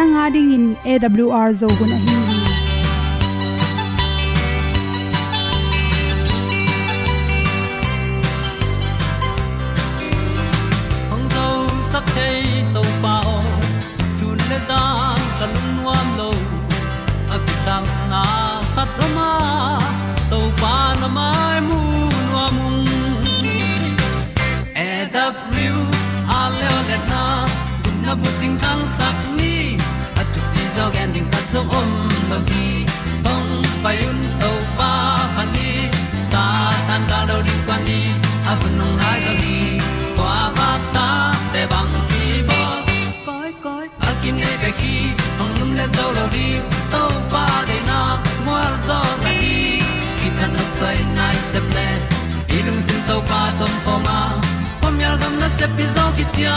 nanga ding in awr zo gun a hi hong zo sak to sun le za ka lun nuam lo a ki na khat o ma to pa na mai mu nuam e da pru a le na gun na bu ting tang sak zo om lo gi hong pai un to pa pa ni sa tan ga đâu di kwan ni a bu nong lai zo ni kwa ba ta te bang ki bo koi koi a kim nei be ki hong lum le zo lo di to pa de na mo zo ta ni ki tan no sai nai se ple ilung sin to pa tom pa ma. Pom yal gam na se pi zo ki tia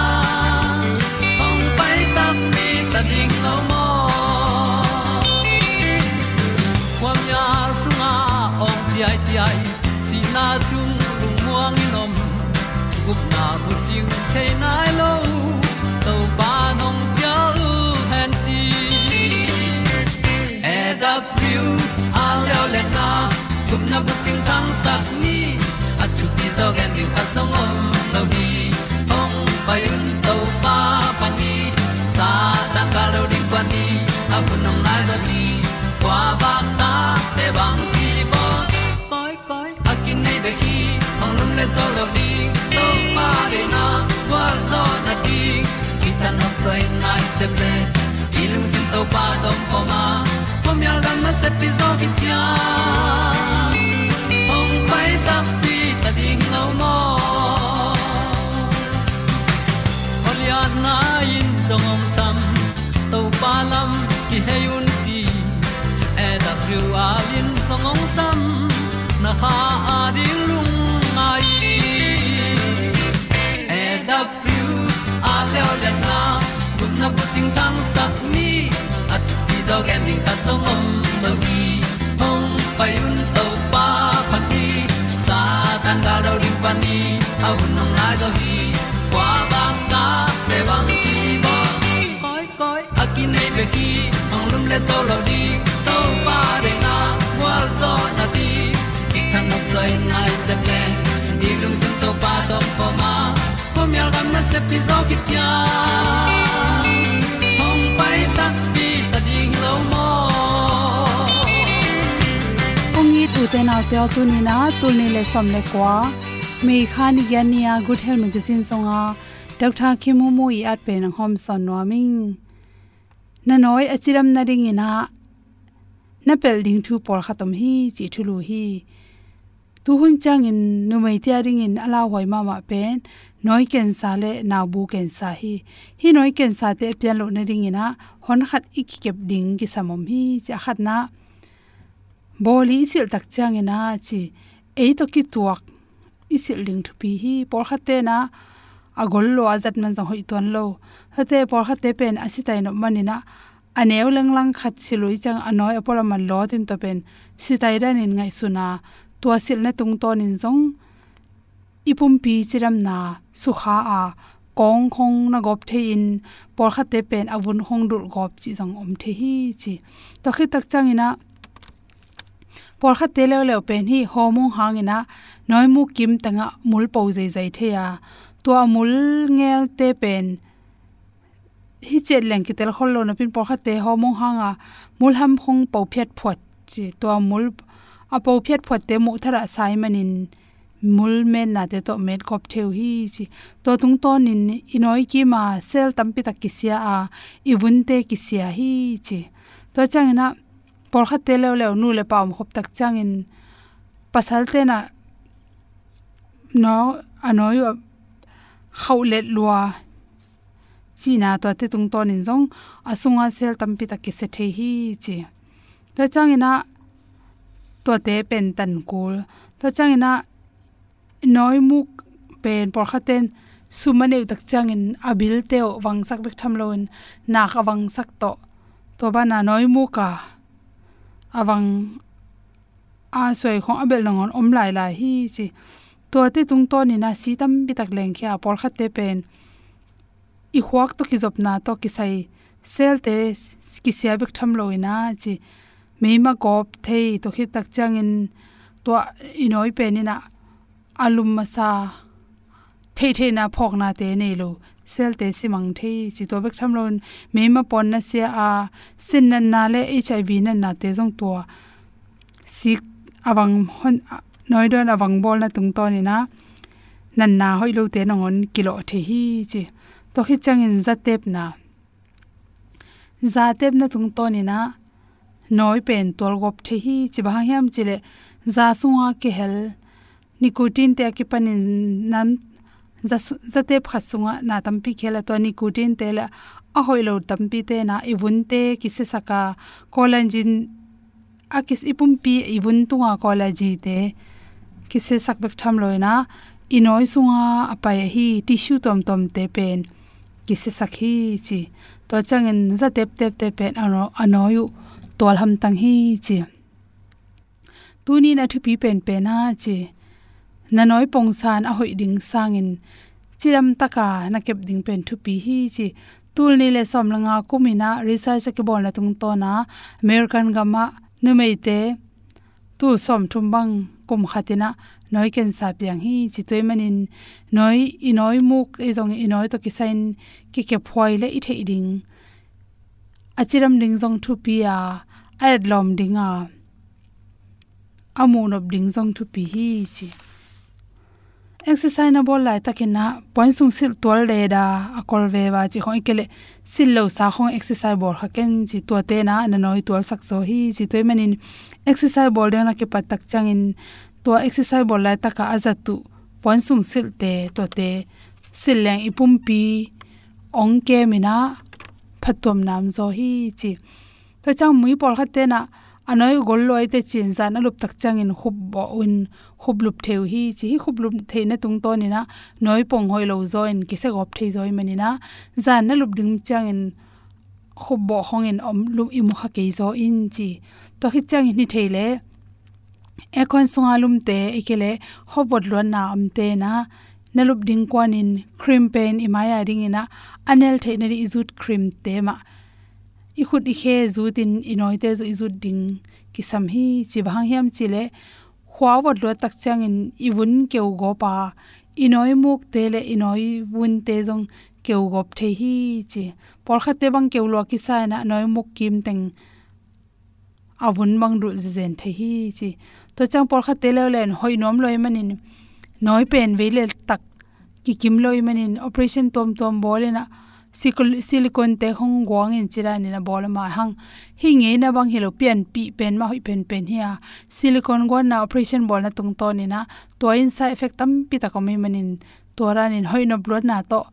chiu the nai lo to pa nong pia u han ti e da pru a leo le na gup na bu chiu tang sat ni at ti zo gen ni at song om lo ni ong pai un to pa pa ni sa tan ga lo ding pa ni a bu nong lai za ni kwa ba ta te bang ki bo koi koi a kin nei be ki ong lum le zo lo ni sai se ple i lung sin to pa tom ko pom yal gam na se pi zo ki tia ong pai ta pi ta ding lo mo Olian na in song om sam to pa lam ki hay un ti e da thru a lin song om sam na ha a di at ti zo gen ding ta song om lo gi hong pai un to pa pa ti sa tan ga do ri pa ni au un nong lai do gi kwa ba ta pe bang ti bo koi koi a nei be ki ong lum le to lo di to pa de na wa zo na ti ki kan nok sai nai se ple ni lung sun to pa do pa ma. Po mi al gam na se pi zo ki ti ni tu te na te tu ni na tu ni le som le kwa me khan ya nia good health magazine songa dr khimu mo i at pe nang hom son no ming na noi achiram na ring ina na pel ding thu por khatom hi chi thulu hi tu hun chang in nu mai tia ring in ala hoi ma ma pen noi ken sa le na bu ken sa hi hi noi ken sa te pian lo na ring ina hon khat ik kep ding ki samom hi cha khat na boli isil tak chang ina chi ei to ki tuak isil ling thu pi hi por khate na agol lo azat man zo hoi ton lo. Hate por khate te pen asitai no manina aneu lang lang khat silui chang anoi apora man lo tin to pen. Sitai ran in ngai suna tua sil na tung ton in zong. Ipum pi chiram na. Sukha a. Kong khong na gop the in. Por khate pen avun khong dul gop chi jang om the hi chi. To khi tak chang ina por kha te le le pen hi homu hangina noi mu kim tanga mul po zai zai the ya. To mul ngel te pen. Hi chet leng ki tel khol lo na pin por kha te homu hanga mul ham khong po phet phot chi. To mul apo phet phot te mu thara sai manin mul men na te to met kop theu hi chi. To tung to nin inoi ki ma sel tampi tak kisia a iwun te kisia hi chi. To chang na por kha te le le nu le paum khop tak chang in pasal te na no anoi khaulet lua, china to te tung ton in zong, asunga sel tampi ta ki se the hi, chi. Ta chang ina to te pen tan kul. Ta chang ina noi muk pen por khaten sumane tak chang in abil teo wang sak bek tham loin na kha wang sak to. To ba na noi mu ka awang a soi khong abel nongon om lai lai hi chi. To te tung to ni na si tam bi tak leng khia, por khate pen. I huak to ki zop na to ki sai sel te ki sia bik tham loina chi. Me ma gop thei to khi tak chang in to inoi pen ina alum ma sa thei thei na phok na te nei lo sel te si mang thei chi to bek tham lon, me ma pon na sia a, sin na na le hiv na na te jong to si awang hon, noi don awang bol na tung to ni na nan na hoi lo te nongon kilo the hi chi. To khi chang in za tep na. Za tep na tung to ni na, noi pen tol gop the hi chi ba hiam chile za sunga ke hel. Nicotine te ki panin nam za za phasunga na tampi khela to ni kutin la a hoilo tampi te na ibun te ki se saka collagen akis ipum pi ibun tunga collagen te kise sak bek tham loina inoi sunga apai hi tissue tom tom te pen kise sakhi chi. To changin zatep tep tep te pen ano anoyu tol ham tang hi chi. Tuni na thupi pen pen ha chi na noi pong san a hoi ding sangin chiram taka na kep ding pen thu pi hi chi. Tul ni le som langa kumina, research ke bol na tung to na. American gama nu mei te. Tu som thum bang kum khatina noi ken sa piang hi chi toy manin noi i noi muk e jong i noi to ki sain ki ke phoi le i thei ding. Achiram ding jong thu pi a ad lom ding a. Amun ob ding jong thu pi hi chi exercise na bol lai takina point sung sil tol de da akol ve wa chi khoi kele sil lo sa khong exercise bol ha ken chi to te na na noi tol sak so hi chi toy manin exercise bol de na ke patak changin to exercise bol lai taka azat tu point sung sil te to te sil leng ipum pi, ong ke mina phatom nam zo hi chi. To chang mui bol kha te na anoi gol loi te chin zan alup tak changin khub bo un khub lup theu hi chi khub lup theina tung to ni na. Noi pong hoi lo zo in ki gop thei zoi mani na. Zan na lup ding changin khub bo hongin om lu i mu kha ke zo in chi. To hi changin ni theile ekon sunga lum te ikele hobot lon na am te na. Nalup ding kwanin cream pen imaya ring ina anel theina ri izut cream te ma i khut i khe zu tin i noi te zu i zu ding ki sam hi chi bhang hiam chile. Khwa wat lo tak chang in i wun keu go pa i noi muk te le i noi wun te jong keu gop the hi chi. Por kha te bang keu lo ki sa na noi muk kim teng awun bang ru zen the hi chi. To chang por kha te le len hoi nom loi manin. Noi pen ve le tak, ki kim loi manin. Operation tom tom bolena silicon te khong gwang in chira ni na bol ma hang. Hi nge na bang hilo pian pi pen ma hoi pen pen hiya silicon gwan na operation bol na tung to ni na. To in side effect tam pi ta ko mai manin. To ran in hoi no blood na to.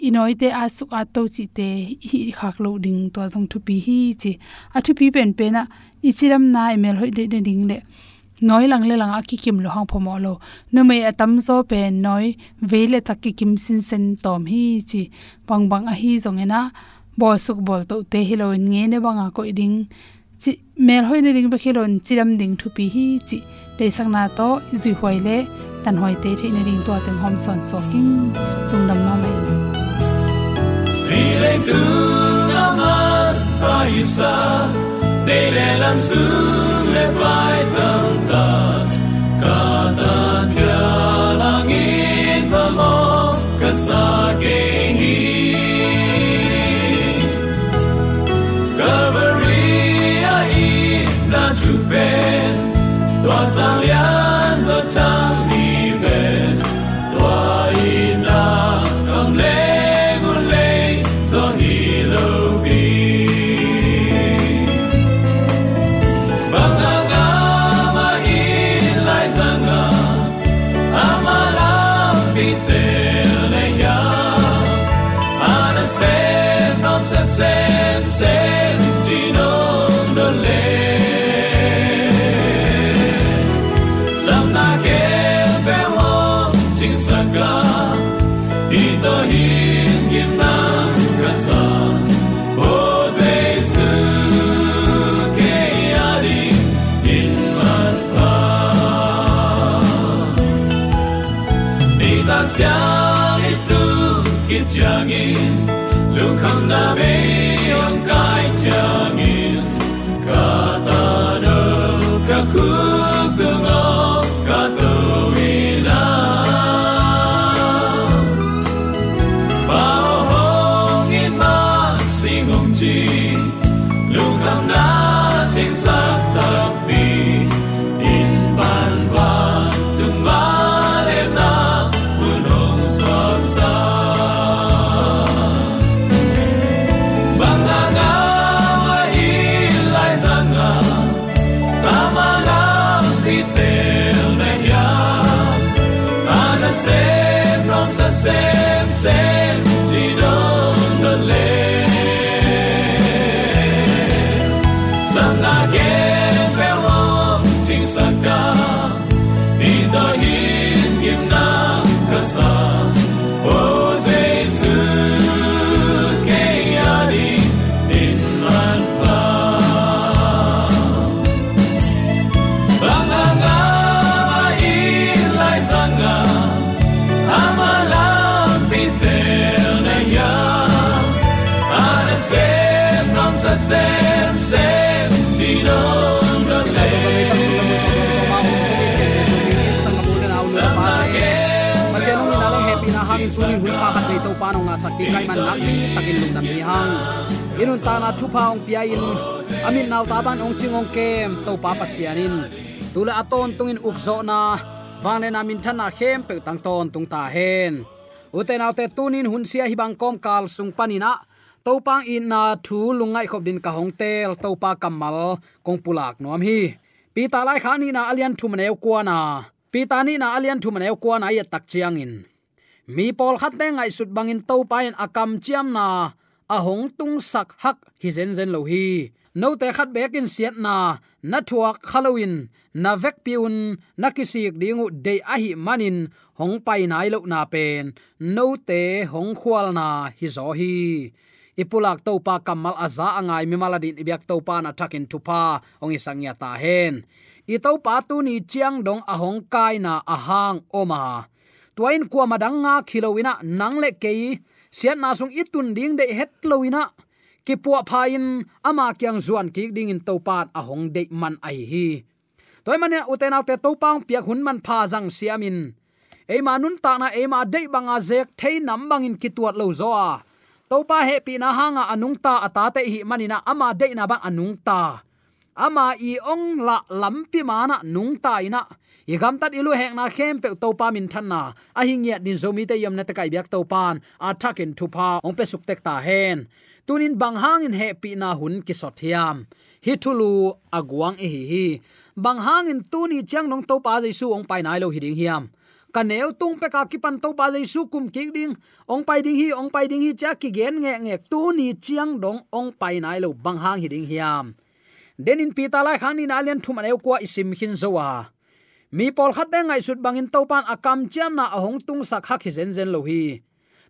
Inoi te asuk a to chi te hi khak lo ding to jong thu pi hi chi. A thu pi pen pen na ichiram na email hoi de de ding le noi lang le lang a ki kim lo hang phomo lo nu me atam zo pe noi ve le tak ki kim sin sen tom hi chi. Bang bang a hi zong ena bo suk bol to te hi lo nge ne banga ko ding chi mel hoi ne ding ba khi khilon chiram ding thu pi hi chi. Te sang na to zui hoi le tan hoi te the ne ding to teng hom son so king tung nam ma mai ri le tu na ma pa isa để lẽ làm xuống lẽ vai tâm ta cả ta kia langit và mò cả xa kê hi ki chang in lu kham na ve ong kai in ka ta do ka khu ni do ti kai man nak man takin lung nam hang inun ta na thupa ong pia in amin naw taban ong chingong kem to papa sianin tula aton tungin ukzo na. Wangle na min thana khem pe tang ton tung ta hen uten autte tunin hun sia hi bang kom kal sung panina topang in na thu lungai khop din ka hong tel topa kamal kong pulak nom hi. Pi ta lai khani na alian thu ne kwa na. Pi ta ni na alian thu ne kwa na ya tak chiang in mi pol khat te ngai sut bangin to pain akam chiam na. A hong tung sak hak hi zen zen lo hi. No te khat bekin siat na. Na thuak halloween. Na vek piun na kisik dingu de a hi manin. Hong pai nai lo na pen. No te hong khwal na hi zo hi. Ipulak to pa kamal aza angai mi maladin ibyak to pa na takin tupa ong isang ya ta hen. I to pa tu ni chiang dong ahong kai na ahang oma tuain kwa madanga khilowina nangle kei. Sian na sung itun ding de het lowina. Ki puwa phain ama kyang zuan ki ding in topan hong de man ai hi. Toy mane uten te topang piak hun man pha jang siamin. E manun ta na e ma de banga zek thei nam bangin ki tuat lo zo a topa he pi na hanga anung ta ata te hi manina ama de na bang anung ta ama i ong la lampi mana nung tai na. I gam tat ilu hek na khem pe to pa min than na. A hing ya din zomi te yom na ta kai byak to pan. A thakin thu pa, ong pe suk tek ta hen. Tunin bang hang in he pi na hun ki sot hiam. Hi thulu aguang e hi hi. Bang hang in tu ni chang nong to pa jaisu ong pai nai lo hi ding hiam. Ka neu tung pe ka kipan to pa jaisu kum ki ding. Ong pai ding hi, ong pai ding hi cha ki gen nge nge tu ni chiang dong ong pai nai lo bang hang hi ding hiam denin pi ta lai khang ni na lian thum aneu kwa isim khin zowa. Mi pol khat de ngai sut bangin topan akam chiam na ahong tung sak hak hi zen zen lo hi.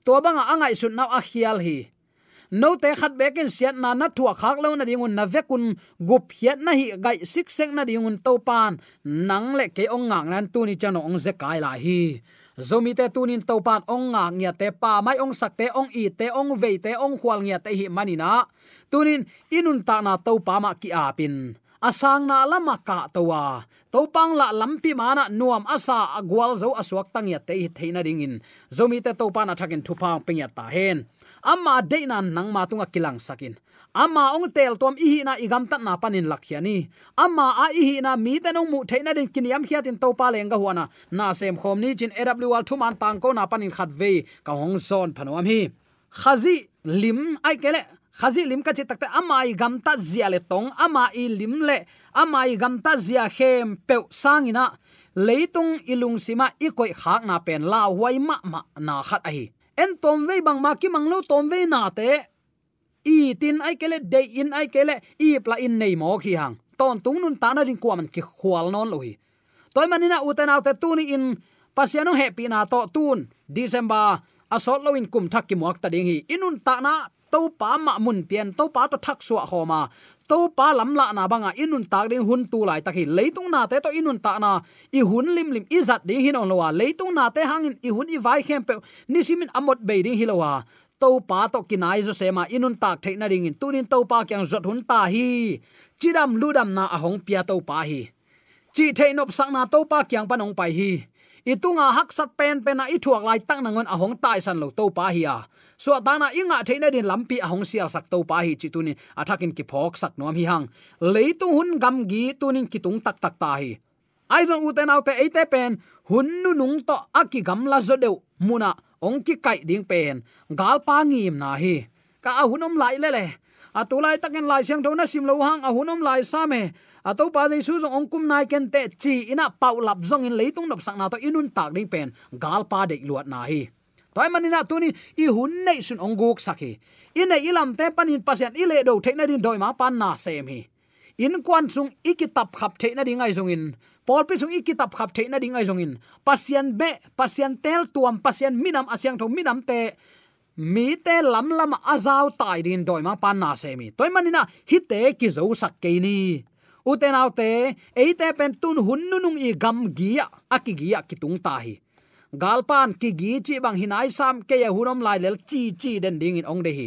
To banga angai sut na a khial hi. No te khat bekin siat na na thua khak lo na dingun na vekun gup hiat na hi gai sik sek na dingun topan. Nang le ke ong ngang nan tu ni chano ong ze kai la hi. Zomi te tunin to pan ong nga ngya te pa mai ong sak te ong i te ong ve te ong khwal ngya te hi manina tunin inun ta na to pa ma ki apin. Asang na lama ka towa to pang la lampi mana nuam asa agwal zo aswak tangya te theina dingin. Zomi te to pa na thakin ping ya ta hen. Amma deina nang ma tunga kilang sakin. Amma ong tel tom i na igam tat na panin lakhiani amma a i na mi te nong mu theina din kiniam hiatin to pa lenga huana na. Sem khom ni chin awl thu man tang ko na panin khat ve ka hong zon phanom hi. Khazi lim ai kele khazi lim ka chi takte amai gam ta zia le tong, ama i lim le amai gam ta zia hem pe sangina. Leitung ilung sima ikoi khak na pen la huai ma ma na khat ai en tom ve bang ma ki manglo tom ve na te, i tin ai kele de in ai kele i pla in nei mo khi hang. Ton tung nun ta na ring kwa man ki khwal non lo toy manina uten autte tuni in pasiano happy na to tun. December asol loin kum thak ki muak ta ding hi. Inun ta na to pa ma mun pian to pa to thak suwa khoma to pa lam la na banga, inun tak ding hun tu lai takhi leitung na te to inun ta na. I hun lim lim, i zat ding hin on lowa leitung na te hangin, i hun i vai khem pe ni simin amot be ding hilowa to pa to kinai zo sema inun tak theina ding in. Tunin to pa kyang zot hun ta hi. Chidam ludam na ahong pia to pa hi. Chi theinop sang na to pa kyang panong pai hi. Itunga hak sat pen pen na i thuak lai tak nangon ahong tai san lo to pa hi a so dana inga theina din lampi ahong sial sak to pa hi chituni athakin ki phok sak nom hi hang. Leitung hun gam gi tunin kitung tak tak ta hi. Ai zong u autte ate pen, hun nu nung to aki gam la zo deu, muna ong ki kai ding pen. Gal pa ngim na hi. Ka ahunom lai le le. Atulai takin lai siang thona sim lo hang ahunom lai sa me. A pa jai su zong ongkum nai ken te chi ina pau lap zong in leitung nop sak na to inun tak ding pen. Gal pa de luat na hi toy manina tuni, i hun nei sun onguk sakhi nei ilam te panin pasian ile do theina din doi ma pan na sem hi. In kwan sung ikitap khap theina ding ai zong in. Pol pi sung ikitap khap theina ding ai zong in. Pasian be, pasian tel tuam, pasian minam asyang tho minam te, mi te lam lam azau tai din doi ma pan na se mi toy manina hi te ki zo sak ke ni. Uten autte eite pen tun hun nunung i gam gia akigia kitung ta hi galpan ki gi chi bang hinai sam ke ya hunom lai lel chi chi den ding in ong de hi.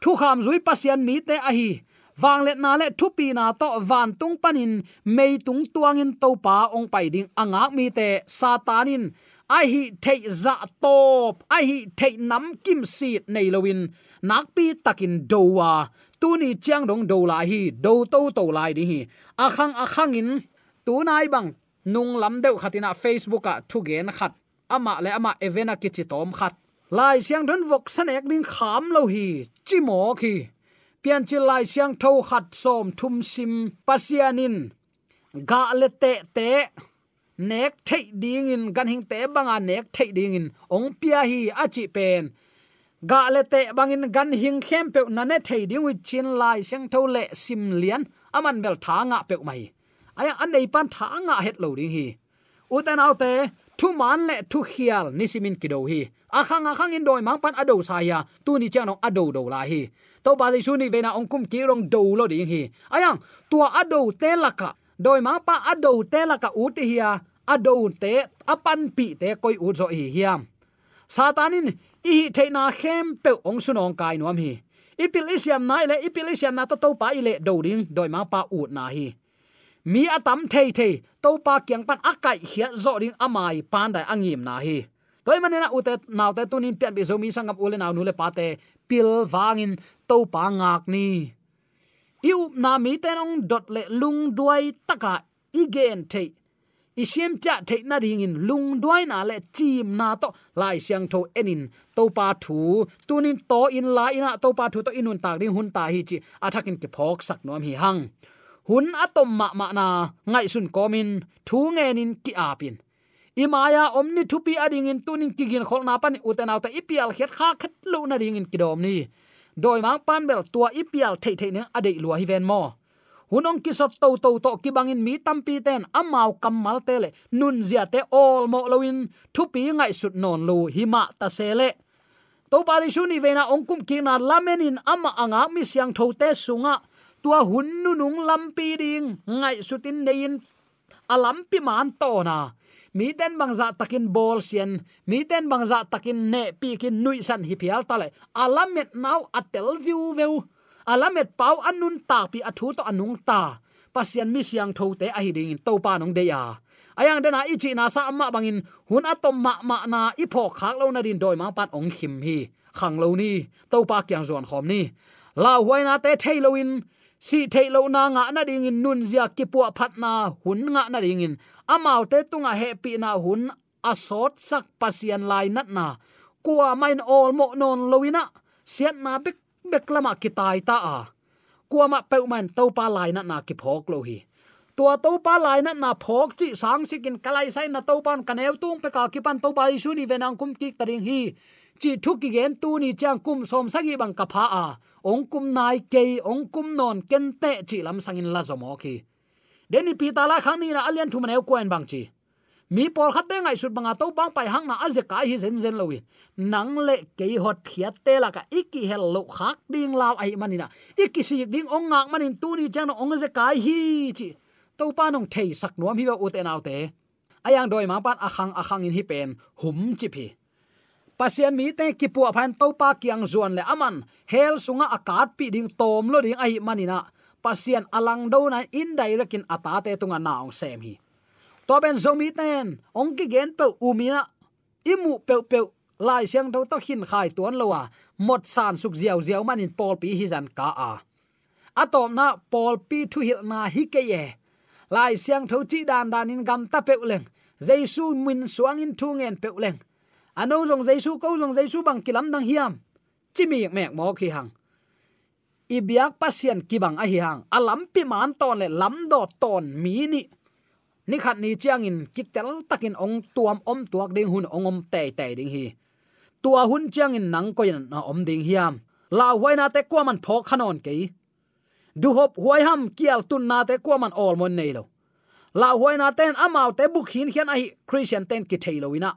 Thu kham zui pasian mi te a hi. Wang let na le thu pi na to van tung panin, mei tung tuang in to pa ong pai ding anga mi te satanin. Ai hi thei za top, ai hi thei nam kim si nei lowin nak pi takin dowa tu ni chiang dong do la hi, do to to lai di hi. Akhang akhang in, tu nai bang, nung lam deuh khatina facebook a thu gen khat ama le ama evena ki chi tom khat. Lai siang don vok san ek ding kham lo hi. Chi mo khi. Pian chi lai siang tho khat som thum sim pasianin. Ga le te te. Nek thei ding in. Gan hing te banga nek thei ding in. Ong pia hi a chi pen. Ga le te bangin gan hing khem pe na ne thei ding with chin lai siang tho le sim lian. Aman bel tha nga pe mai. Aya an nei pan tha nga het lo ding hi. Uten autte thu man le thu khial nisimin kido hi. Akhang akhang in doi mang pan ado sa ya. Tu ni chang ado do la hi. To ba li su ni ve na ong kum ki rong do lo ding hi. Ayang tua ado te laka doi mang pa ado te laka u ti hi ado te apan pi te koi u zo hi hiam. Satanin, i hi theina khem pe ong sunong kai nuam hi. Ipil isiam nai le, ipil isiam na to to pa ile do ding, doi mang pa u na hi mi atam thei thei, to pa kyang pan akai hia zo ding amai pan dai angim na hi. Toy manena ute naw te tunin pian bi zo mi sangam ule naw nule pa te pil wangin to pa ngak ni. Iu na mi ten ong dot le lung duai taka igen thei. Isiem pya thei na ding in lung duai na le chim na to lai siang tho enin to pa thu. Tunin to in la ina to pa thu to inun tak ding hun ta hi chi athakin ke phok sak nom hi hang hun atom ma ma na ngai sun komin, thu ngenin ki apin imaya omni thupi ading in tunin kigin khol na pan utenaw ta ipial khet kha khat lu na ring in kidom ni. Doi mang pan bel tua ipial thei thei ne ade lua hi ven mo. Hunong ki sot to to to ki bangin mi tampi ten amau kamal tele nun zia te all mo loin thupi ngai sut non lu hima ta sele to pa ri shuni vena ongkum ki na lamenin ama anga mi siang tho te sunga tua hun nu nung lampi ding. Ngai sutin nein alampi man to na. Mi ten bangza takin bol sian. Mi ten bangza takin ne pi kin nui san hi pial tale alamet now atel view veu. Alamet pau anun ta pi athu to anung ta. Pasian mi siang tho te a hi ding to pa nong de ya ayang dena ichi na sa amma bangin hun atom ma ma na ipho khak lo na din doi ma pat ong him hi. Khang lo ni to pa kyang zon khom ni. La huaina te thailoin si thei lo na nga na ding in nun zia ki pu phat na hun nga na ding in. Amau te tunga he pi na hun asot sak pasian lai nat na. Kwa main all mo non loina siat na bek beklama kitai ta a. Kuama peuman to pa lai nat na ki phok lo hi. Tua to pa lai na na phok chi sang sikin kalai sai na to pan kanew tung pe ka ki pan to pa isu ni venang kum ki taring hi. Chi thu ki gen tu ni chang kum som sagi bang ka pha a ong kum nai ke ong kum non ken te chi lam sangin la zomo ki deni pi ta la khang ni na alian thu manew ko en bang chi mi por khat te ngai sut banga to bang pai hang na aze kai hi zen zen lowin nang le ke hot thiat te la ka iki hel lo khak ding law ai manina iki si ding ong ngak manin tu ni chang ong ze kai hi chi to pa nong thei sak nuam hi ba u te naw te ayang doi ma pan akhang akhang in hi pen hum chi phi pasian mi te ki pu phan to pa kiang zuan le aman. Hel sunga akat pi ding tom lo ding ai manina pasian alang do na indirect in atate tunga naung sem hi. To ben zomi ten ong ki gen pe umina imu pe pe lai siang do to hin khai tuan lowa mot san suk ziaw ziaw manin pol pi hi zan ka a. Atom na pol pi thu hil na hi ke ye. Lai siang tho chi dan dan in gam ta pe leng. Jaisu min suang in thu ngen pe leng ano jong jaisu, ko jong jaisu bang kilam nang hiam? Chimi mek mo khi hang. Ibiak pasien kibang a hi hang. Alam pi man ton le, lam do ton mi ni. Ni khat ni chiang in kitel takin ong tuam om tuak ding hun ong om te te ding hi. Tua hun chiang in nang ko in na om ding hiam. La huai na te kwa man phok khanon ke du hop huai ham kial tun na te kwa man all mon nei lo. La huai na ten amau te bukhin khian a hi christian ten ki thailo ina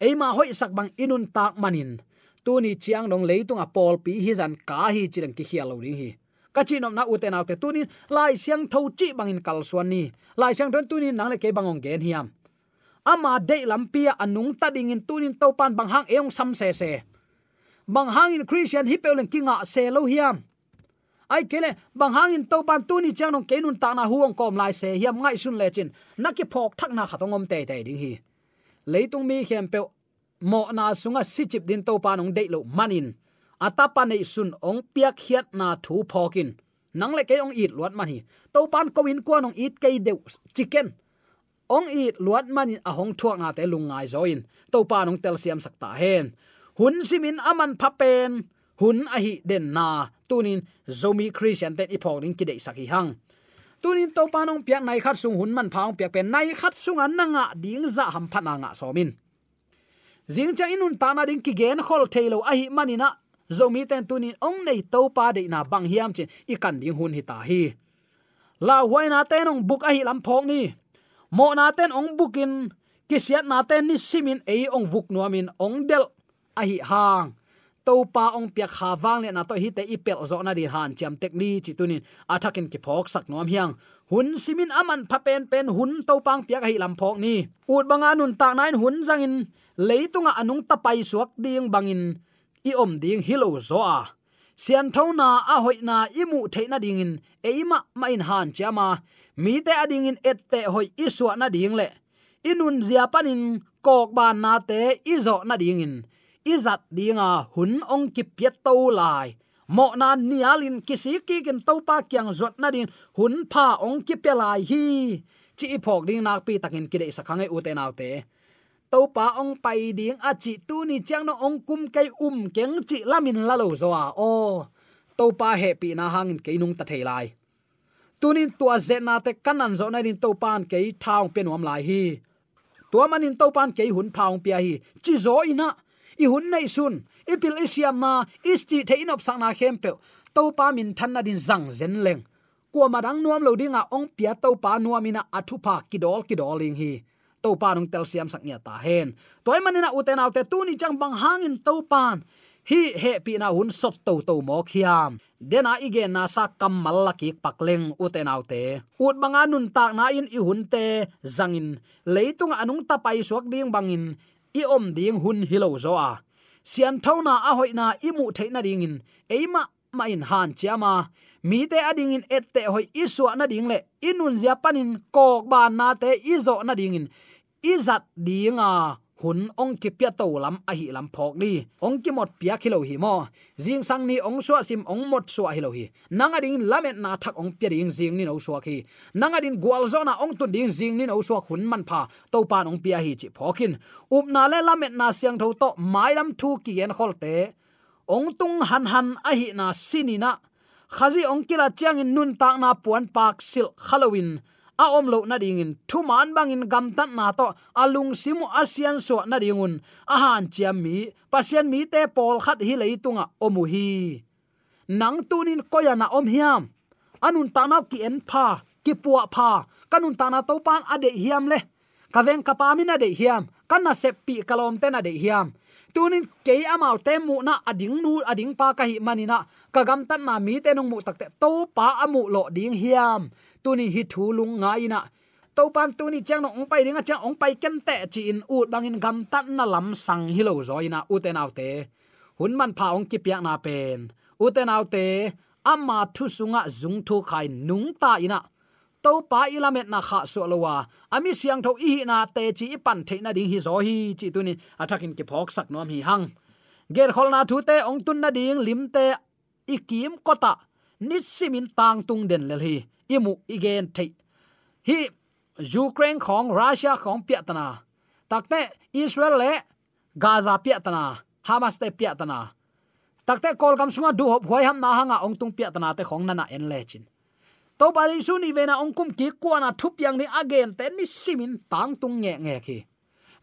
eima hoi sak bang inun tak manin. Tu ni chiang dong leitung a pol pi hi zan ka hi chilang ki hialo ding hi. Kachinom na uten autte tunin lai siang tho chi bangin kal suan ni. Lai siang thon tunin nang le ke bangong gen hiam ama de lampia anung ta ding in tunin to pan bang hang eong sam se se. Bang hang in christian hi pelen kinga se lo hiam ai kele bang hang in to pan tu ni chang nong kenun ta na huong kom lai se hiam ngai sun le chin. Naki phok thak na khatongom te te ding hi leitung mi khem pe mo na sunga sichip din to pa nong dei lo manin. Atapa nei sun ong piak hiat na thu phokin. Nang le ke ong it luat man hi. To pan ko in ko nong it ke de chicken. Ong it luat man a hong thuak na te lungai zoin. To pa nong tel siam sakta hen. Hun simin aman phapen hun a hi den na. Tunin zomi christian ten ipok ning kidei saki hang tunin to panong piak nai khat sung hun man phang piak pen nai khat sung an nga ding za ham phana nga somin. Zing cha inun ta na ding ki gen khol thailo a hi manina. Zomi ten tunin ong nei to pa de na bang hiam chin. I kan ding hun hi ta hi. La huai na ten ong buk a hi lam phok ni. Mo na ten ong bukin. Kisiat na ten ni simin ei ong vuk nuamin ong del a hi hang topa ong pia kha wang le na to hi te ipel zo na di han cham tek ni chi tunin. Athakin ki phok sak nom hiang. Hun simin aman pha pen pen hun to pang pia hi lam phok ni. Ut banga nun ta nain hun zangin. Leitunga anung tapai suak ding bangin. I om ding hilo zo a. Sian thona a hoi na imu theina ding in eima ma in han chama mi te ading in et te hoi iswa na ding le. Inun zia panin kok ban na te izo na ding in izat dinga hun ong ki piet to lai. Mo na nialin kisi ki kin to pa kyang zot na din hun pha ong ki pelai hi. Chi phok ding nak pi takin ki de sakhangai u uten nau te. To pa ong pai ding a chi tu ni chang no ong kum kai um keng chi lamin la lo zo a. O to pa he pi na hangin ke nung ta thei lai. Tunin tua zena te kanan zo na din to pan ke thaung pe nom lai hi. Tua manin to pan ke hun phaung pia hi. Chi zo ina i hun nei sun. Ipil isiam na isti the inop sang na khem pe to pa min than na din zang zen leng. Kwa madang nuam lo dinga ong pia to pa nuamina athu pa kidol kidoling hi. To pa nong tel siam sak nya ta hen. Toy manina uten autte tu ni chang bang hangin to pan hi he pi na hun sot to to mo khiam. Dena ige na sa kamal la ki pakleng uten autte ut banga nun tak na in i hun te zangin. Leitung anung tapai suak ding bangin i om ding hun hilo zo a. Sian thona a hoina imu theina dingin eima ma in han chiama mi te ading in ette hoi isu na ding le. Inun zia panin kok ban na te izo na ding in. Izat dinga hun ong ki pya to lam a hi lam phok ni. Ong ki mot pya khilo hi mo. Jing sang ni ong suwa sim ong mot suwa hi lo hi. Nanga ding lamet na thak ong pya ding jing ni no suwa khi nanga din gwal zona ong tun ding jing ni no suwa hun man pha. To pan ong pya hi chi phokin up na le lamet na siang tho to mai lam thu ki en kholte ong tung han han a hi na sinina khazi ong kila chiang in nun tak na puan pak sil halloween a om lo na ding in. Thu man bang in gam tan na to. Alung simu asian so na dingun a han chiam mi. Pasien mi te pol khat hi lei tunga omu hi. Nang tunin koya na om hiam. Anun ta na ki en pha. Ki puwa pha. Kanun ta na to pan ade hiam le. Kaveng kapamina de hiam. Kanna sepi kalom te na de hiam. Tunin ke amau te mu na ading nu ading pa ka hi manina kagam tan na mi te nong mu takte to pa amu lo ding hiam tuni hi thu lung nga ina to pan tuni chang no ong pai ringa chang ong pai ken te chi in ut bangin gam tan na lam sang hi lo zo ina u te nau te. Hun man pha ong ki piak na pen. U te nau te, amma thu sunga zung thu khai nung ta ina. To pa ilamet na kha so lowa ami siang tho i na te chi pan the na ding hi zo hi chi tuni. Athakin ki phok sak nom hi hang. Ger khol na thu te, ong tun na ding lim te ikim kota. Nit simin tang tung den lel hi imu igen thei. Hi, ukraine khong, russia khong piatana takte israel le gaza piatana hamas te piatana takte kolgam sunga du hop hoi ham na hanga ong tung piatana te khong nana en lechin to ba ri su ni vena ong kum ki kuana thup yang ni again ten ni simin tang tung nge nge ki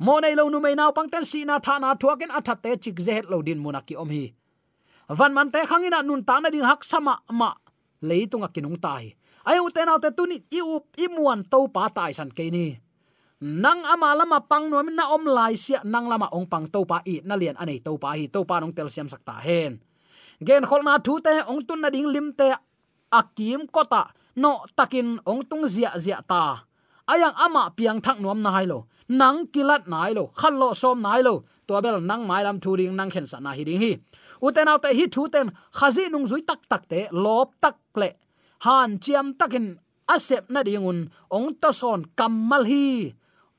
mo nei lo nu mai naw pang ten si na tha na thuakin athat te chik je het lo din munaki om hi. Van man te khangina nun ta na ding hak sama ma leitunga kinung tai ai u te nau te tu ni i u i muan to pa tai san ke ni nang ama lama pang no na om lai sia nang lama ong pang to pa i na lian anei to pa hi to pa nong tel siam sakta hen. Gen khol na thu te, ong tun na ding lim te akim kota no takin ong tung zia zia ta. Ayang ama piang thak nuam na hai lo, nang kilat nai lo khan lo som nai lo to bel nang mai lam thu ding, nang khen sa na hi ding hi. Uten autte hi thu ten, khazi nung zui tak tak te, lop tak le han chiam takin asep na dingun ong to son kammal hi.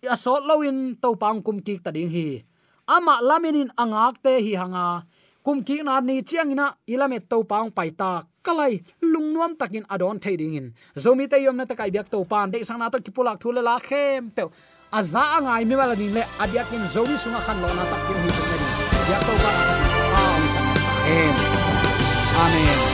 Asot lowin to pang kum ki ta ding hi. Ama laminin angak te hi hanga. Kum ki na ni chiang ina ilame to pang pai ta kalai lungnuam takin adon thading in. Zomi te yom na takai byak to pan de sang na to kipulak thule la khem pe aza angai mi wala ding le adiakin zomi sunga khan lo na takin hi to ne biak to pa amen.